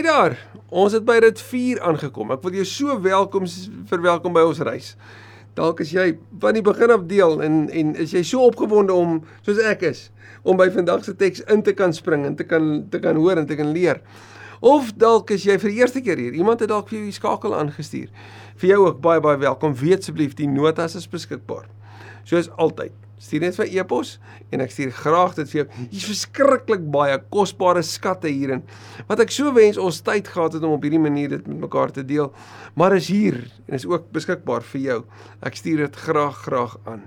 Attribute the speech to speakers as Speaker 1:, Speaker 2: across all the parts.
Speaker 1: Hy daar. Ons het by rit 4 aangekom. Ek wil jou so welkom verwelkom by ons reis. Dalk is jy van die begin af deel en en is jy so opgewonde om soos ek is om by vandag se teks in te kan spring en te kan te kan hoor en te kan leer. Of dalk is jy vir die eerste keer hier. Iemand het dalk vir jou die skakel aangestuur. Vir jou ook baie baie welkom. Weet asseblief die notas is beskikbaar. Soos altyd. Stuur net vir e-pos en ek stuur graag dit vir jou. Hier's verskriklik baie kosbare skatte hierin. Wat ek so wens ons tyd gehad het om op hierdie manier dit met mekaar te deel, maar is hier en is ook beskikbaar vir jou. Ek stuur dit graag graag aan.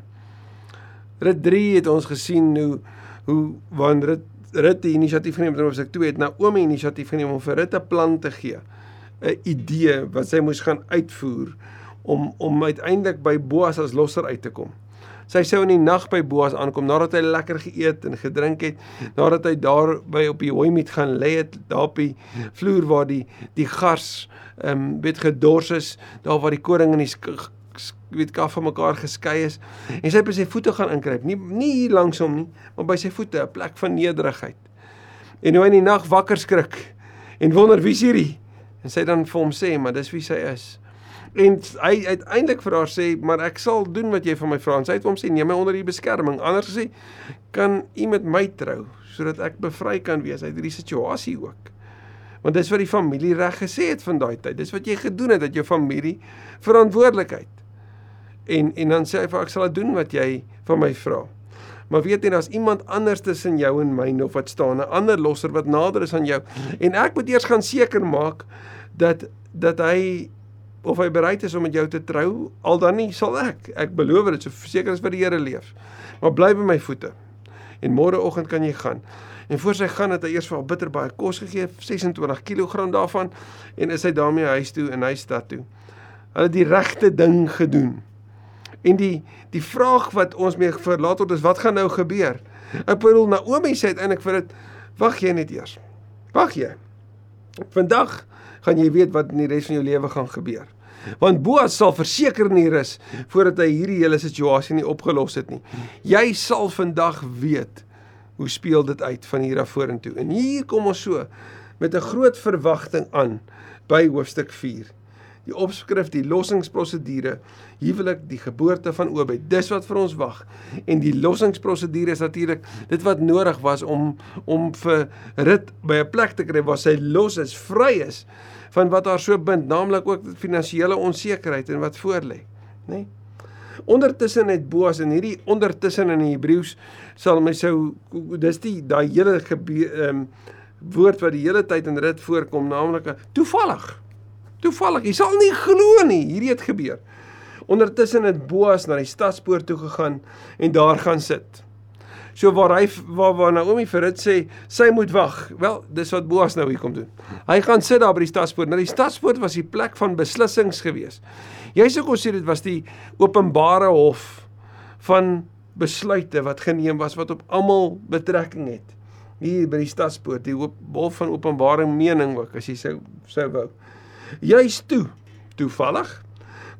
Speaker 1: Rit 3 het ons gesien hoe hoe wanneer dit Rit die inisiatief geneem het om sy 2 het Naomi inisiatief geneem om vir Rit 'n plan te gee. 'n idee wat sy moes gaan uitvoer om om uiteindelik by Boas as losser uit te kom. Sy sou in die nag by Boas aankom nadat hy lekker geëet en gedrink het, nadat hy daar by op die hooimiet gaan lê het, daar op die vloer waar die die gars ehm um, weet gedors is, daar waar die koring en die weet kaf van mekaar geskei is en sy by sy voete gaan inkruip. Nie nie hier langs hom nie, maar by sy voete, 'n plek van nederigheid. En hoe hy in die nag wakker skrik en wonder wie's hierdie? En sy dan vir hom sê, maar dis wie sy is en hy uiteindelik vir haar sê maar ek sal doen wat jy van my vra. En sy het hom sê neem my onder die beskerming. Anders gesê kan u met my trou sodat ek bevry kan wees? Uit hierdie situasie ook. Want dis wat die familie reg gesê het van daai tyd. Dis wat jy gedoen het dat jou familie verantwoordelikheid en en dan sê hy vir ek sal doen wat jy van my vra. Maar weet jy, daar's iemand anders tussen jou en my of wat staan, 'n ander losser wat nader is aan jou. En ek moet eers gaan seker maak dat dat hy of hy bereid is om met jou te trou, al dan nie sal ek. Ek beloof dit, so seker as vir die Here leef. Maar bly by my voete. En môreoggend kan jy gaan. En voor sy gaan het hy eers vir haar bitter baie kos gegee, 26 kg daarvan en is hy daarmee huis toe in hy stad toe. Hulle het die regte ding gedoen. En die die vraag wat ons mee verlaat word is wat gaan nou gebeur? Ek bedoel Naomi sê uiteindelik vir dit wag jy net eers. Wag jy. Vandag gaan jy weet wat in die res van jou lewe gaan gebeur. Want Boas sal verseker nie rus voordat hy hierdie hele situasie nie opgelos het nie. Jy sal vandag weet hoe speel dit uit van hier af vorentoe. En hier kom ons so met 'n groot verwagting aan by hoofstuk 4 die opskrif, die lossingsprosedure, huwelik, die geboorte van Obed. Dis wat vir ons wag. En die lossingsprosedure is natuurlik dit wat nodig was om om vir Rut by 'n plek te kry waar sy los is, vry is van wat haar so bind, naamlik ook finansiële onsekerheid en wat voorlê, nê? Nee? Ondertussen het Boas in hierdie ondertussen in die Hebreëus sal my sou dis die daai hele ehm um, woord wat die hele tyd in Rut voorkom, naamlik toevallig Toevallig, jy sal nie glo nie, hierdie het gebeur. Ondertussen het Boas na die stadspoort toe gegaan en daar gaan sit. So waar hy waar waar Naomi vir dit sê, sy moet wag. Wel, dis wat Boas nou hier kom doen. Hy gaan sit daar by die stadspoort. Nou die stadspoort was die plek van beslissings gewees. Jy sou kon sê dit was die openbare hof van besluite wat geneem was wat op almal betrekking het. Hier by die stadspoort, die hof van openbare mening ook as jy sou sou wou. Juis toe, toevallig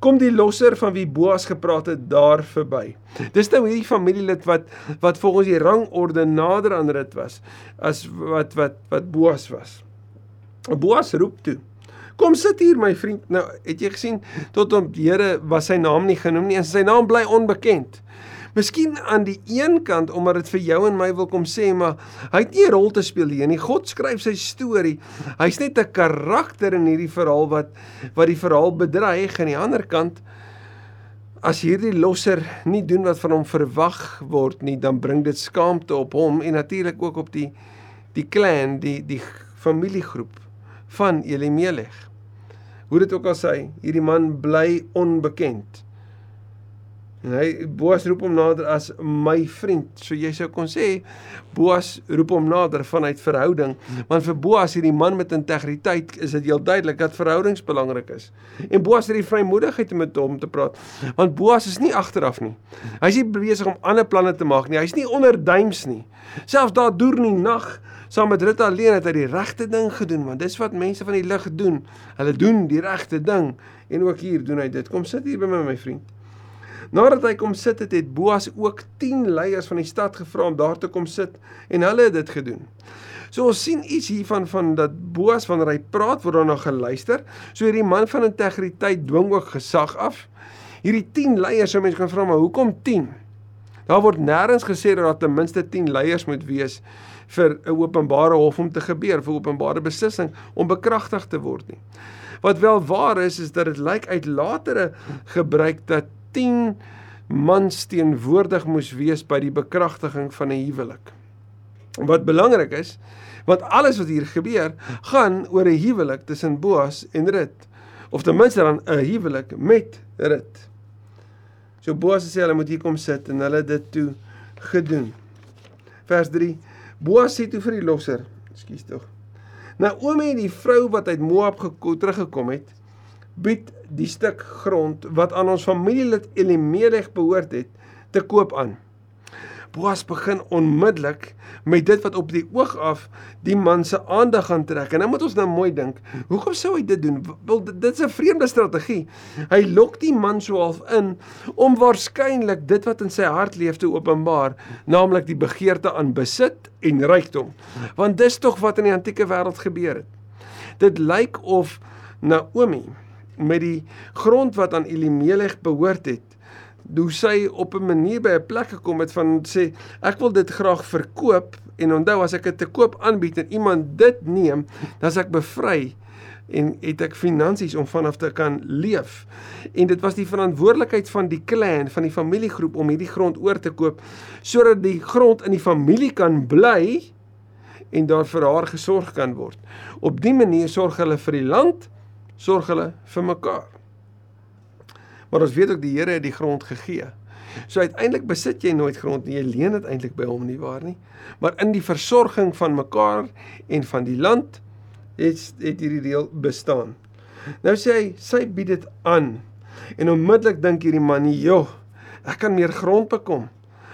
Speaker 1: kom die losser van wie Boas gepraat het daar verby. Dis nou hierdie familielid wat wat volgens die rangorde nader aan dit was as wat wat wat Boas was. Boas roep toe. Kom sit hier my vriend. Nou, het jy gesien tot op die Here was sy naam nie genoem nie en sy naam bly onbekend. Miskien aan die een kant omdat dit vir jou en my wil kom sê, maar hy het nie 'n rol te speel hier nie. God skryf sy storie. Hy's net 'n karakter in hierdie verhaal wat wat die verhaal bedreig aan die ander kant. As hierdie losser nie doen wat van hom verwag word nie, dan bring dit skaamte op hom en natuurlik ook op die die clan, die die familiegroep van Elimelech. Hoe dit ook al sê, hierdie man bly onbekend. En hy Boas roep hom nader as my vriend. So jy sou kon sê Boas roep hom nader vanuit verhouding, want vir Boas hierdie man met integriteit is dit heel duidelik dat verhoudings belangrik is. En Boas het die vrymoedigheid om met hom te praat, want Boas is nie agteraf nie. Hy's nie besig om ander planne te maak nie. Hy's nie onderduims nie. Selfs daar deur in die nag saam met Rut alleen het hy die regte ding gedoen, want dis wat mense van die lig doen. Hulle doen die regte ding en ook hier doen hy dit. Kom sit hier by my my vriend. Nadat hy kom sit het, het Boas ook 10 leiers van die stad gevra om daar te kom sit en hulle het dit gedoen. So ons sien iets hiervan van dat Boas wanneer hy praat word daarna geluister. So hierdie man van integriteit dwing ook gesag af. Hierdie 10 leiers, sou mense kan vra maar hoekom 10? Daar word nêrens gesê dat daar ten minste 10 leiers moet wees vir 'n openbare hof om te gebeur, vir openbare beslissing om bekragtig te word nie. Wat wel waar is is dat dit lyk uit latere gebruik dat 10 mans teenwoordig moes wees by die bekragtiging van 'n huwelik. Wat belangrik is, want alles wat hier gebeur, gaan oor 'n huwelik tussen Boas en Rut, of ten minste dan 'n huwelik met Rut. So Boas sê hulle moet hier kom sit en hulle dit toe gedoen. Vers 3 Boas sê toe vir die losser, ekskuus tog. Naomi, die vrou wat uit Moab gekom teruggekom het, bied die stuk grond wat aan ons familielid Elimelech behoort het, te koop aan. Boas begin onmiddellik met dit wat op die oog af die man se aandag gaan trek. En nou moet ons nou mooi dink, hoekom sou hy dit doen? Wel dit's 'n vreemde strategie. Hy lok die man so half in om waarskynlik dit wat in sy hart leef te openbaar, naamlik die begeerte aan besit en rykdom. Want dis tog wat in die antieke wêreld gebeur het. Dit lyk of Naomi met die grond wat aan Elimelech behoort het, hoe sy op 'n manier by 'n plek gekom het van sê ek wil dit graag verkoop en onthou as ek dit te koop aanbied en iemand dit neem, dan as ek bevry en het ek finansies om vanaf te kan leef. En dit was die verantwoordelikheid van die klan, van die familiegroep om hierdie grond oor te koop sodat die grond in die familie kan bly en daar vir haar gesorg kan word. Op dië manier sorg hulle vir die land, sorg hulle vir mekaar. Maar ons weet ook die Here het die grond gegee. So uiteindelik besit jy nooit grond nie, jy leen dit eintlik by hom nie waar nie. Maar in die versorging van mekaar en van die land het het hierdie deel bestaan. Nou sê hy, sy bied dit aan. En onmiddellik dink hierdie man, "Joh, ek kan meer grond bekom.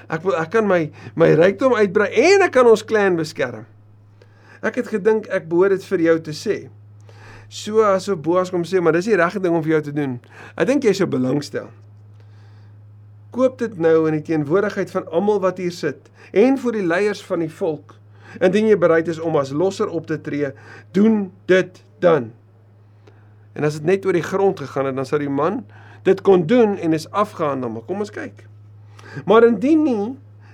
Speaker 1: Ek wil ek kan my my rykdom uitbrei en ek kan ons klan beskerm." Ek het gedink ek behoort dit vir jou te sê. So as so Boas kom sê, maar dis die regte ding om vir jou te doen. Ek dink jy sou belangstel. Koop dit nou in die teenwoordigheid van almal wat hier sit en vir die leiers van die volk. Indien jy bereid is om as losser op te tree, doen dit dan. En as dit net oor die grond gegaan het, dan sou die man dit kon doen en is afgehandel, maar kom ons kyk. Maar indien nie,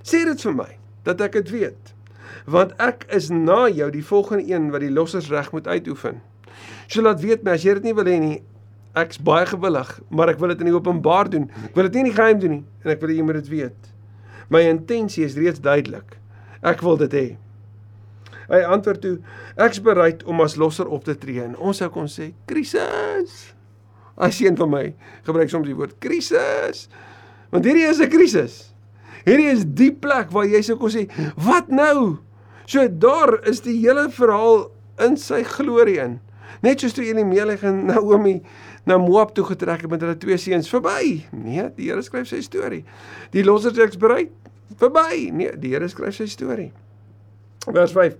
Speaker 1: sê dit vir my dat ek dit weet. Want ek is na jou die volgende een wat die lossersreg moet uitoefen. So laat weet my as jy dit nie wil hê nie. Ek's baie gewillig, maar ek wil dit in die openbaar doen. Ek wil dit nie in die geheim doen nie en ek wil hê jy moet dit weet. My intensie is reeds duidelik. Ek wil dit hê. Hy antwoord toe: Ek's bereid om as losser op te tree en ons sou kon sê krisis. As een van my gebruik soms die woord krisis. Want hierdie is 'n krisis. Hierdie is die plek waar jy sou kon sê, "Wat nou?" So daar is die hele verhaal in sy glorie in. Net soos toe Elimelech en Naomi na Moab toe getrek het met hulle twee seuns verby. Nee, die Here skryf sy storie. Die lossers ek bereid verby. Nee, die Here skryf sy storie. Vers 5.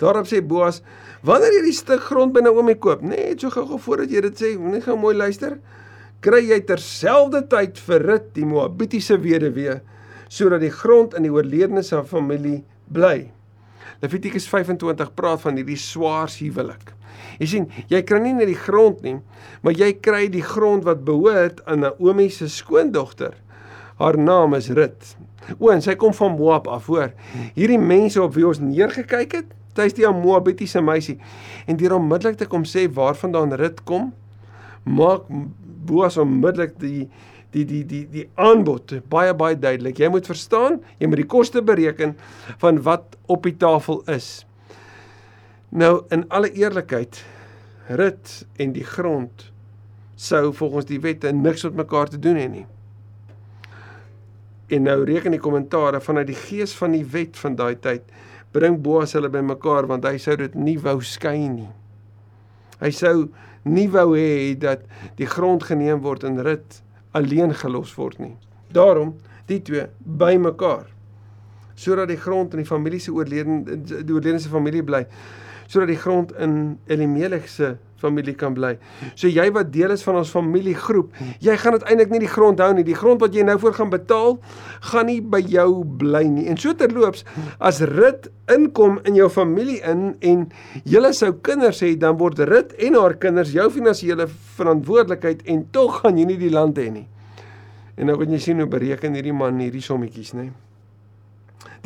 Speaker 1: Daarop sê Boas: "Wanneer jy die stuk grond by Naomi koop, net so gou-gou voordat jy dit sê, net gou mooi luister, kry jy terselfdertyd vir Rut die Moabitiese weduwee sodat die grond in die oorledene se familie bly." Levitikus 25 praat van hierdie swaar huwelik. Jy sien, jy kry nie net die grond nie, maar jy kry die grond wat behoort aan Naomi se skoondogter. Haar naam is Rut. O, en sy kom van Moab af, hoor. Hierdie mense op wie ons neergekyk het, sy is die Moabitiese meisie. En deur onmiddellik te kom sê waarvandaan Rut kom, maak Boas onmiddellik die die die die die aanbod baie baie duidelik. Jy moet verstaan, jy moet die koste bereken van wat op die tafel is. Nou in alle eerlikheid, rit en die grond sou volgens die wette niks met mekaar te doen hê nie. En nou reken die kommentare vanuit die gees van die wet van daai tyd bring Boas hulle bymekaar want hy sou dit nie wou skei nie. Hy sou nie wou hê dat die grond geneem word en rit alleen gelos word nie. Daarom die twee bymekaar sodat die grond in die familie se oorlede die oorledene se familie bly sodat die grond in Elimelech se familie kan bly. So jy wat deel is van ons familiegroep, jy gaan uiteindelik nie die grond hou nie. Die grond wat jy nou voor gaan betaal, gaan nie by jou bly nie. En so terloops, as Rut inkom in jou familie in en julle sou kinders hê, dan word Rut en haar kinders jou finansiële verantwoordelikheid en tog gaan jy nie die land hê nie. En nou kan jy sien hoe bereken hierdie man hierdie sommetjies, nê?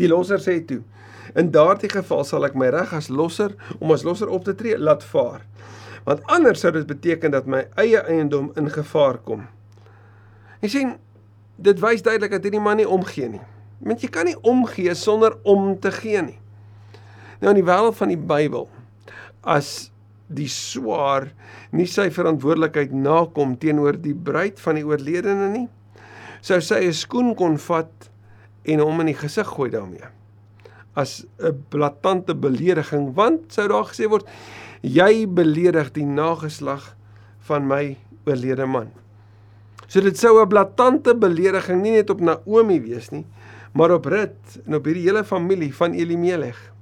Speaker 1: Die losser sê toe: In daardie geval sal ek my reg as losser om as losser op te tree laat vaar want anders sou dit beteken dat my eie eiendom in gevaar kom. Jy sien, dit wys duidelik dat hierdie man nie omgee nie. Want jy kan nie omgee sonder om te gee nie. Nou in die wêreld van die Bybel as die swaar nie sy verantwoordelikheid nakom teenoor die bruid van die oorledene nie, sou sy 'n skoen kon vat en hom in die gesig gooi daarmee. As 'n blaatante belediging, want sou daar gesê word jy beledig die nageslag van my oorlede man. So dit sou 'n blaatante belediging nie net op Naomi wees nie, maar op Rut en op hierdie hele familie van Elimelech.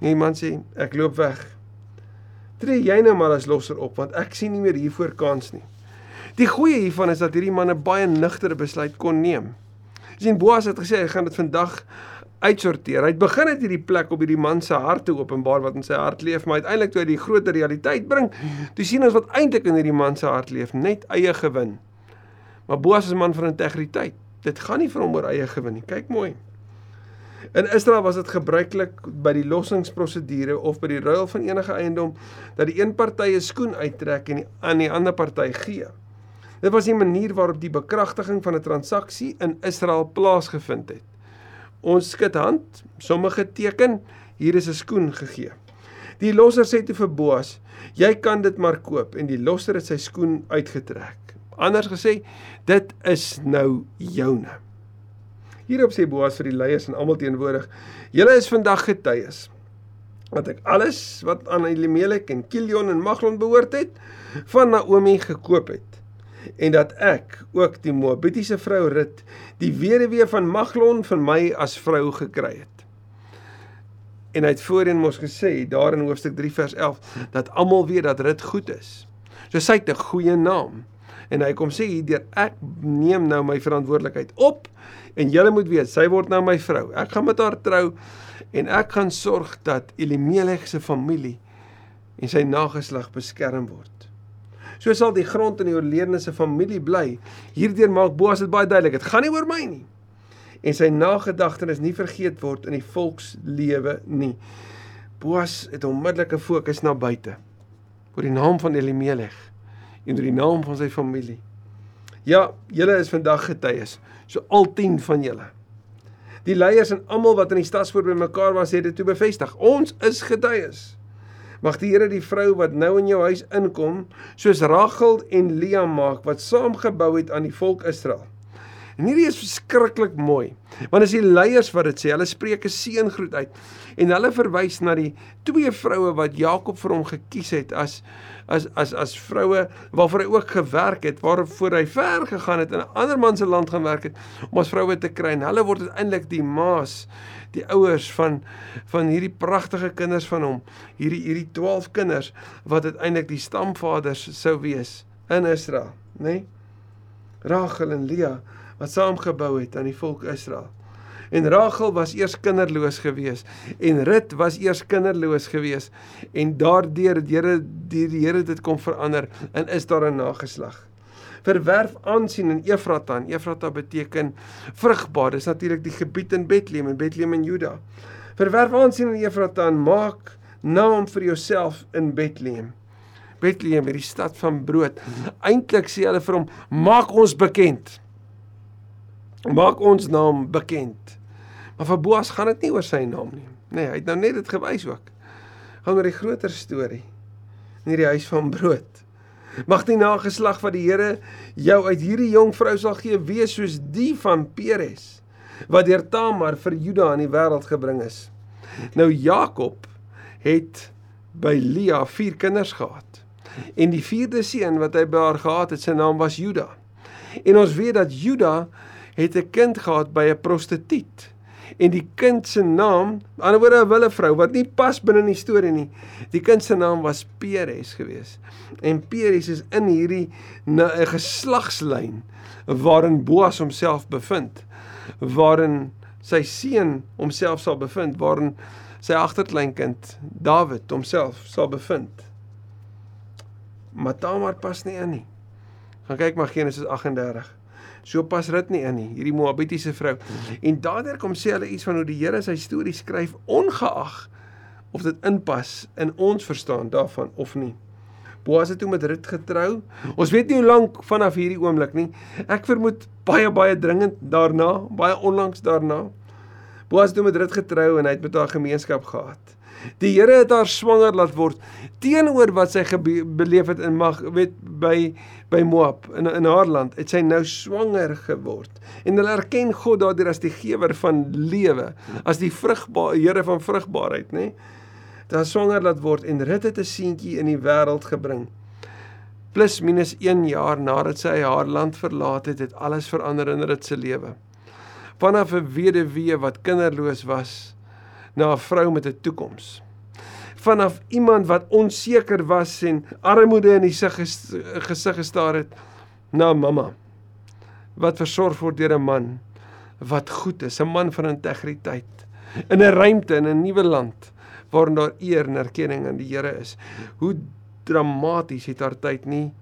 Speaker 1: Nee man sê, ek loop weg. Tree jy nou maar as losser op want ek sien nie meer hiervoor kans nie. Die goeie hiervan is dat hierdie man 'n baie nugtere besluit kon neem. Sien Boas het gesê hy gaan dit vandag uitsorteer. Hy het begin het hierdie plek op hierdie man se hart te openbaar wat in sy hart leef, maar uiteindelik toe hy die groter realiteit bring, toe sien ons wat eintlik in hierdie man se hart leef, net eie gewin. Maar Boas is 'n man van integriteit. Dit gaan nie vir hom oor eie gewin nie. Kyk mooi. In Israel was dit gebruiklik by die lossingsprosedure of by die ruil van enige eiendom dat die een party 'n skoen uittrek en die aan die ander party gee. Dit was die manier waarop die bekragtiging van 'n transaksie in Israel plaasgevind het. Ons skud hand, sommige teken, hier is 'n skoen gegee. Die losser sê te vir Boas, jy kan dit maar koop en die losser het sy skoen uitgetrek. Anders gesê, dit is nou joune. Hierop sê Boas vir die leiers en almal teenwoordig, julle is vandag getuies dat ek alles wat aan Elimelek en Kilion en Maglon behoort het, van Naomi gekoop het en dat ek ook die Moabitiese vrou Rut, die weduwee van Maglon van my as vrou gekry het. En hy het voorheen mos gesê daar in hoofstuk 3 vers 11 dat almal weet dat Rut goed is. So sy het 'n goeie naam. En hy kom sê hierdeur ek neem nou my verantwoordelikheid op en julle moet weet sy word nou my vrou. Ek gaan met haar trou en ek gaan sorg dat Elimelech se familie en sy nageslag beskerm word. So sal die grond in die oorledene se familie bly. Hierdeur maak Boas dit baie duidelik. Dit gaan nie oor my nie. En sy nagedagtenis nie vergeet word in die volkslewe nie. Boas het onmiddellike fokus na buite oor die naam van Elimelech en oor die naam van sy familie. Ja, julle is vandag getuies, so al 10 van julle. Die leiers en almal wat in die stadspoort bymekaar was, het dit toe bevestig. Ons is getuies. Mag die Here die vrou wat nou in jou huis inkom, soos Rachel en Lea maak wat saamgebou het aan die volk Israel. En hierdie is verskriklik mooi. Want as die leiers wat dit sê, hulle spreek 'n seëngroet uit en hulle verwys na die twee vroue wat Jakob vir hom gekies het as as as as vroue waarvoor hy ook gewerk het, waarvoor hy ver gegaan het in 'n ander man se land gaan werk het om as vroue te kry. En hulle word uiteindelik die maas die ouers van van hierdie pragtige kinders van hom, hierdie hierdie 12 kinders wat uiteindelik die stamvaders sou wees in Israel, nê? Nee? Rachel en Lea wat saamgebou het aan die volk Israel. En Rachel was eers kinderloos gewees en Rut was eers kinderloos gewees en daardeur het Here die Here dit kom verander en is daar 'n nageslag verwerf aansien in Efrata. En Efrata beteken vrugbaar. Dis natuurlik die gebied in Bethlehem en Bethlehem in Juda. Verwerf aansien in Efrata en maak naam vir jouself in Bethlehem. Bethlehem, hierdie stad van brood. Eintlik sê hulle vir hom, maak ons bekend. Maak ons naam bekend. Maar vir Boas gaan dit nie oor sy naam nie. Nee, hy het nou net dit gewys ook. Gaan oor die groter storie in hierdie huis van brood. Mag die nageslag wat die Here jou uit hierdie jong vrou sal gee wees soos die van Peres wat deur Tamar vir Juda in die wêreld gebring is. Nou Jakob het by Lea vier kinders gehad. En die vierde seun wat hy by haar gehad het, sy naam was Juda. En ons weet dat Juda het 'n kind gehad by 'n prostituut. En die kind se naam, aan die ander woorde 'n wille vrou wat nie pas binne die storie nie. Die kind se naam was Peres gewees. En Peres is in hierdie 'n geslagslyn waarin Boas homself bevind, waarin sy seun homself sal bevind, waarin sy agterkleinkind Dawid homself sal bevind. Maar Tamar pas nie in nie. Gaan kyk maar Genesis 38. So pas rit nie in nie, hierdie Moabitiese vrou. En daardeur kom sê hulle iets van hoe die Here sy storie skryf ongeag of dit inpas in ons verstaan daarvan of nie. Boas het toe met Rut getrou. Ons weet nie hoe lank vanaf hierdie oomblik nie. Ek vermoed baie baie dringend daarna, baie onlangs daarna. Boas het toe met Rut getrou en hy het met haar gemeenskap gehad. Die Here het haar swanger laat word teenoor wat sy beleef het in mag weet by by Moab in in haar land het sy nou swanger geword. En hulle erken God daardeur as die gewer van lewe as die vrugbare Here van vrugbaarheid nê? Dan swanger laat word en Rut het 'n seentjie in die wêreld gebring. Plus minus 1 jaar nadat sy haar land verlaat het het alles verander in Rut se lewe. Vanaf 'n weduwee wat kinderloos was na 'n vrou met 'n toekoms. Vanaf iemand wat onseker was en armoede in die gesig gestaar het na mamma wat versorg word deur 'n man wat goed is, 'n man van integriteit in 'n ruimte in 'n nuwe land waarin daar eer en erkenning aan die Here is. Hoe dramaties het haar tyd nie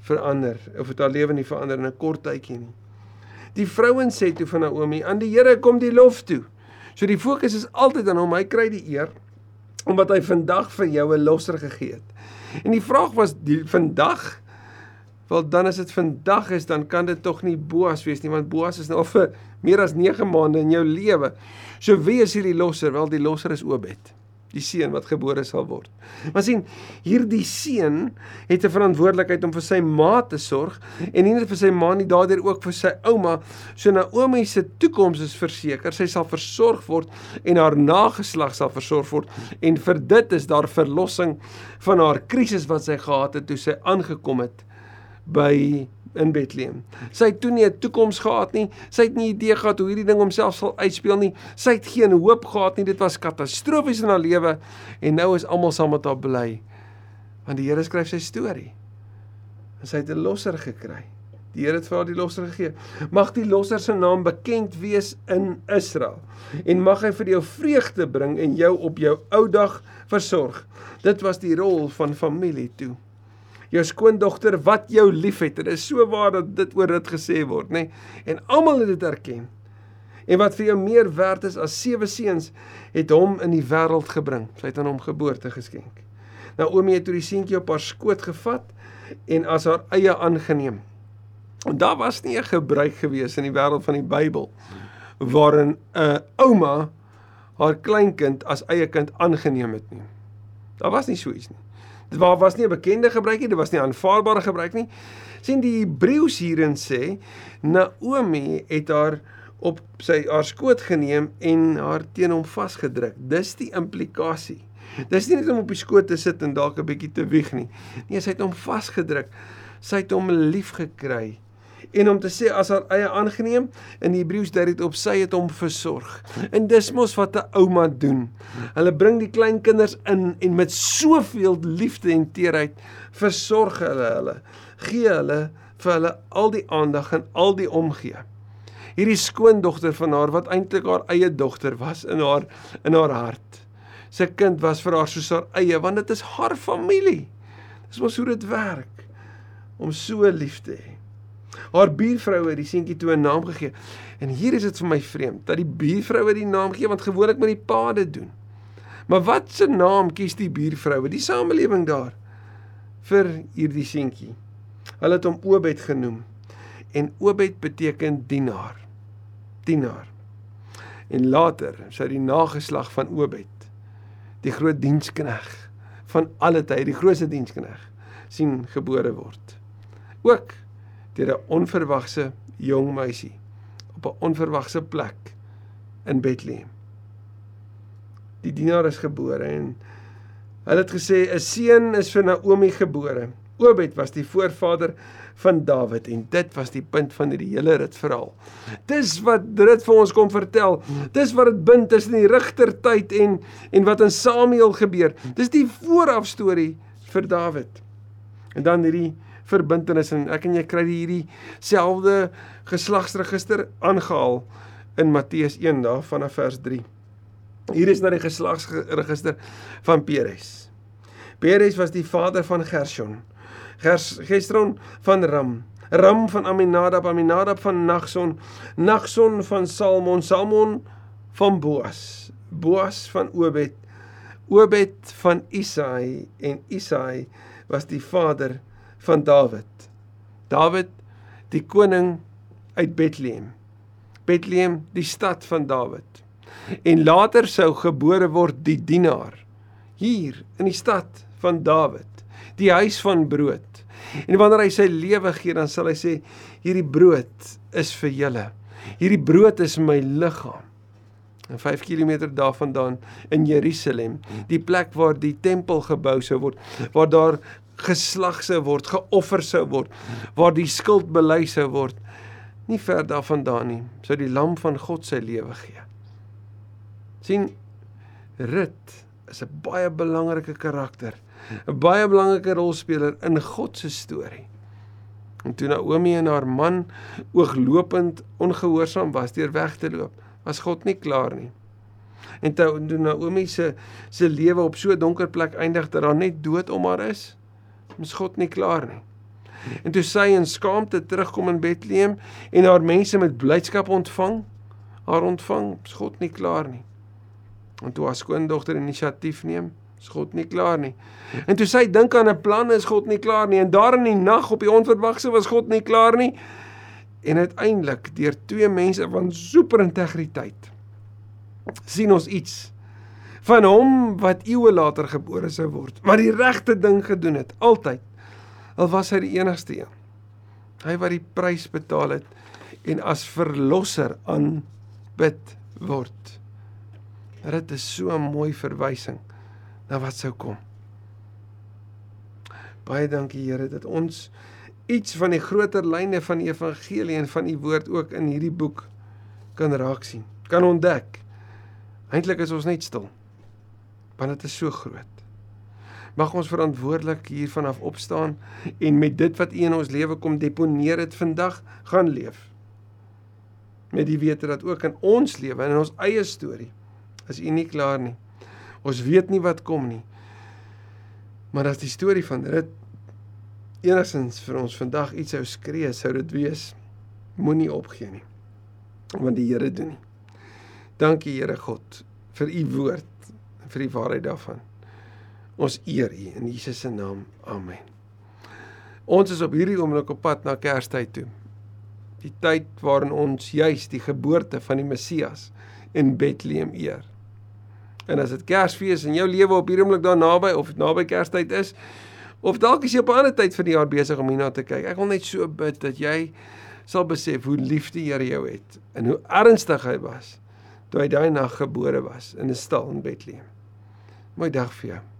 Speaker 1: verander of het haar lewe nie verander in 'n kort tydjie nie. Die vrouens sê toe van Naomi, aan die Here kom die lof toe. So die fokus is altyd aan hom. Hy kry die eer omdat hy vandag vir jou 'n losser gegee het. En die vraag was die vandag wel dan as dit vandag is dan kan dit tog nie Boas wees nie want Boas is nou al vir meer as 9 maande in jou lewe. So wie is hierdie losser? Wel die losser is Obed die seun wat gebore sal word. Maar sien, hierdie seun het 'n verantwoordelikheid om vir sy ma te sorg en nie net vir sy ma nie, daardeur ook vir sy ouma. So Naomi se toekoms is verseker. Sy sal versorg word en haar nageslag sal versorg word en vir dit is daar verlossing van haar krisis wat sy gehad het toe sy aangekom het by in Bethlehem. Sy het toe nie 'n toekoms gehad nie. Sy het nie idee gehad hoe hierdie ding homself sal uitspeel nie. Sy het geen hoop gehad nie. Dit was katastrofies in haar lewe en nou is almal saam met haar bly. Want die Here skryf sy storie. En sy het 'n losser gekry. Die Here het vir haar die losser gegee. Mag die losser se naam bekend wees in Israel en mag hy vir jou vreugde bring en jou op jou ou dag versorg. Dit was die rol van familie toe jou skoondogter wat jou liefhet. Dit is so waar dat dit oor dit gesê word, nê? Nee? En almal het dit erken. En wat vir jou meer werd is as sewe seuns het hom in die wêreld gebring. Sy het aan hom geboorte geskenk. Naomi het toe die seentjie op haar skoot gevat en as haar eie aangeneem. En daar was nie 'n gebruik gewees in die wêreld van die Bybel waarin 'n ouma haar kleinkind as eie kind aangeneem het nie. Daar was nie so iets nie. Dit was nie 'n bekende gebruik nie, dit was nie aanvaarbare gebruik nie. sien die Hebreëus hierin sê Naomi het haar op sy haar skoot geneem en haar teen hom vasgedruk. Dis die implikasie. Dis nie net om op die skoot te sit en dalk 'n bietjie te wieg nie. Nee, sy het hom vasgedruk. Sy het hom lief gekry en om te sê as haar eie aangeneem in Hebreëus dui dit op sy het hom versorg. En dis mos wat 'n ouma doen. Hulle bring die klein kinders in en met soveel liefde en teerheid versorg hulle hulle. Gee hulle vir hulle al die aandag en al die omgee. Hierdie skoondogter van haar wat eintlik haar eie dogter was in haar in haar hart. Sy kind was vir haar soos haar eie want dit is haar familie. Dis mos hoe dit werk om so lief te hê. Haar buurvroue het die seentjie toe 'n naam gegee. En hier is dit vir my vreemd dat die buurvroue die naam gee want gewoonlik met die pa dit doen. Maar wat se naam kies die buurvroue, die samelewing daar vir hierdie seentjie? Hulle het hom Obed genoem. En Obed beteken dienaar. Dienaar. En later sou die nageslag van Obed die groot dienskneg van alle tye, die grootste dienskneg sien gebore word. Ook deur 'n onverwagse jong meisie op 'n onverwagse plek in Bethlehem. Die dienaar is gebore en hulle het gesê 'n seun is vir Naomi gebore Obed was die voorvader van Dawid en dit was die punt van hierdie hele rit verhaal. Dis wat dit vir ons kom vertel. Dis wat dit bind tussen die rigtertyd en en wat in Samuel gebeur. Dis die vooraf storie vir Dawid. En dan hierdie verbintenis en ek en jy kry hierdie selfde geslagsregister aangehaal in Matteus 1 daar vanaf vers 3. Hier is na die geslagsregister van Peres. Peres was die vader van Gershon. Gesron van Ram, Ram van Aminadab, Aminadab van Nagson, Nagson van Salmon, Salmon van Boas, Boas van Obed, Obed van Isai en Isai was die vader van Dawid. Dawid die koning uit Bethlehem. Bethlehem die stad van Dawid. En later sou gebore word die dienaar hier in die stad van Dawid die huis van brood. En wanneer hy sy lewe gee, dan sal hy sê hierdie brood is vir julle. Hierdie brood is my liggaam. En 5 km daarvandaan in Jerusalem, die plek waar die tempel gebou sou word, waar daar geslag sou word, geoffer sou word, waar die skuld bely sou word, nie ver daarvandaan nie, sou die lam van God sy lewe gee. sien Rut is 'n baie belangrike karakter 'n baie belangrike rolspeler in God se storie. En toe Naomi en haar man ooglopend ongehoorsaam was deur weg te loop, was God nie klaar nie. En toe Naomi se se lewe op so 'n donker plek eindig dat daar net dood om haar is, is God nie klaar nie. En toe sy in skaamte terugkom in Bethlehem en haar mense met blydskap ontvang, haar ontvang, is God nie klaar nie. En toe haar skoondogter inisiatief neem, is God nie klaar nie. En toe sy dink aan 'n plan is God nie klaar nie en daar in die nag op die onverwagse was God nie klaar nie. En uiteindelik deur twee mense van super integriteit sien ons iets van hom wat eeue later gebore sou word, wat die regte ding gedoen het altyd. Al was hy die enigste een. Hy wat die prys betaal het en as verlosser aanbid word. Dit is so 'n mooi verwysing na wat sou kom. Baie dankie Here dat ons iets van die groter lyne van die evangelie en van u woord ook in hierdie boek kan raak sien, kan ontdek. Eintlik is ons net stil. Want dit is so groot. Mag ons verantwoordelik hiervan af opstaan en met dit wat u in ons lewe kom deponeer dit vandag gaan leef. Met die wete dat ook in ons lewe en in ons eie storie is u nie klaar nie. Ons weet nie wat kom nie. Maar as die storie van Rut enigstens vir ons vandag iets sou skree, sou dit wees moenie opgee nie. Want die Here doen nie. Dankie Here God vir u woord vir die waarheid daarvan. Ons eer u in Jesus se naam. Amen. Ons is op hierdie oomblik op pad na Kerstyd toe. Die tyd waarin ons juis die geboorte van die Messias in Bethlehem eer. En as dit Kersfees in jou lewe op hierdie oomblik daar naby of naby Kerstyd is, of dalk is jy op 'n ander tyd van die jaar besig om hierna te kyk. Ek wil net so bid dat jy sal besef hoe lief die Here jou het en hoe ernstig hy was toe hy daai nag gebore was in 'n stal in Bethlehem. Mooi dag vir jou.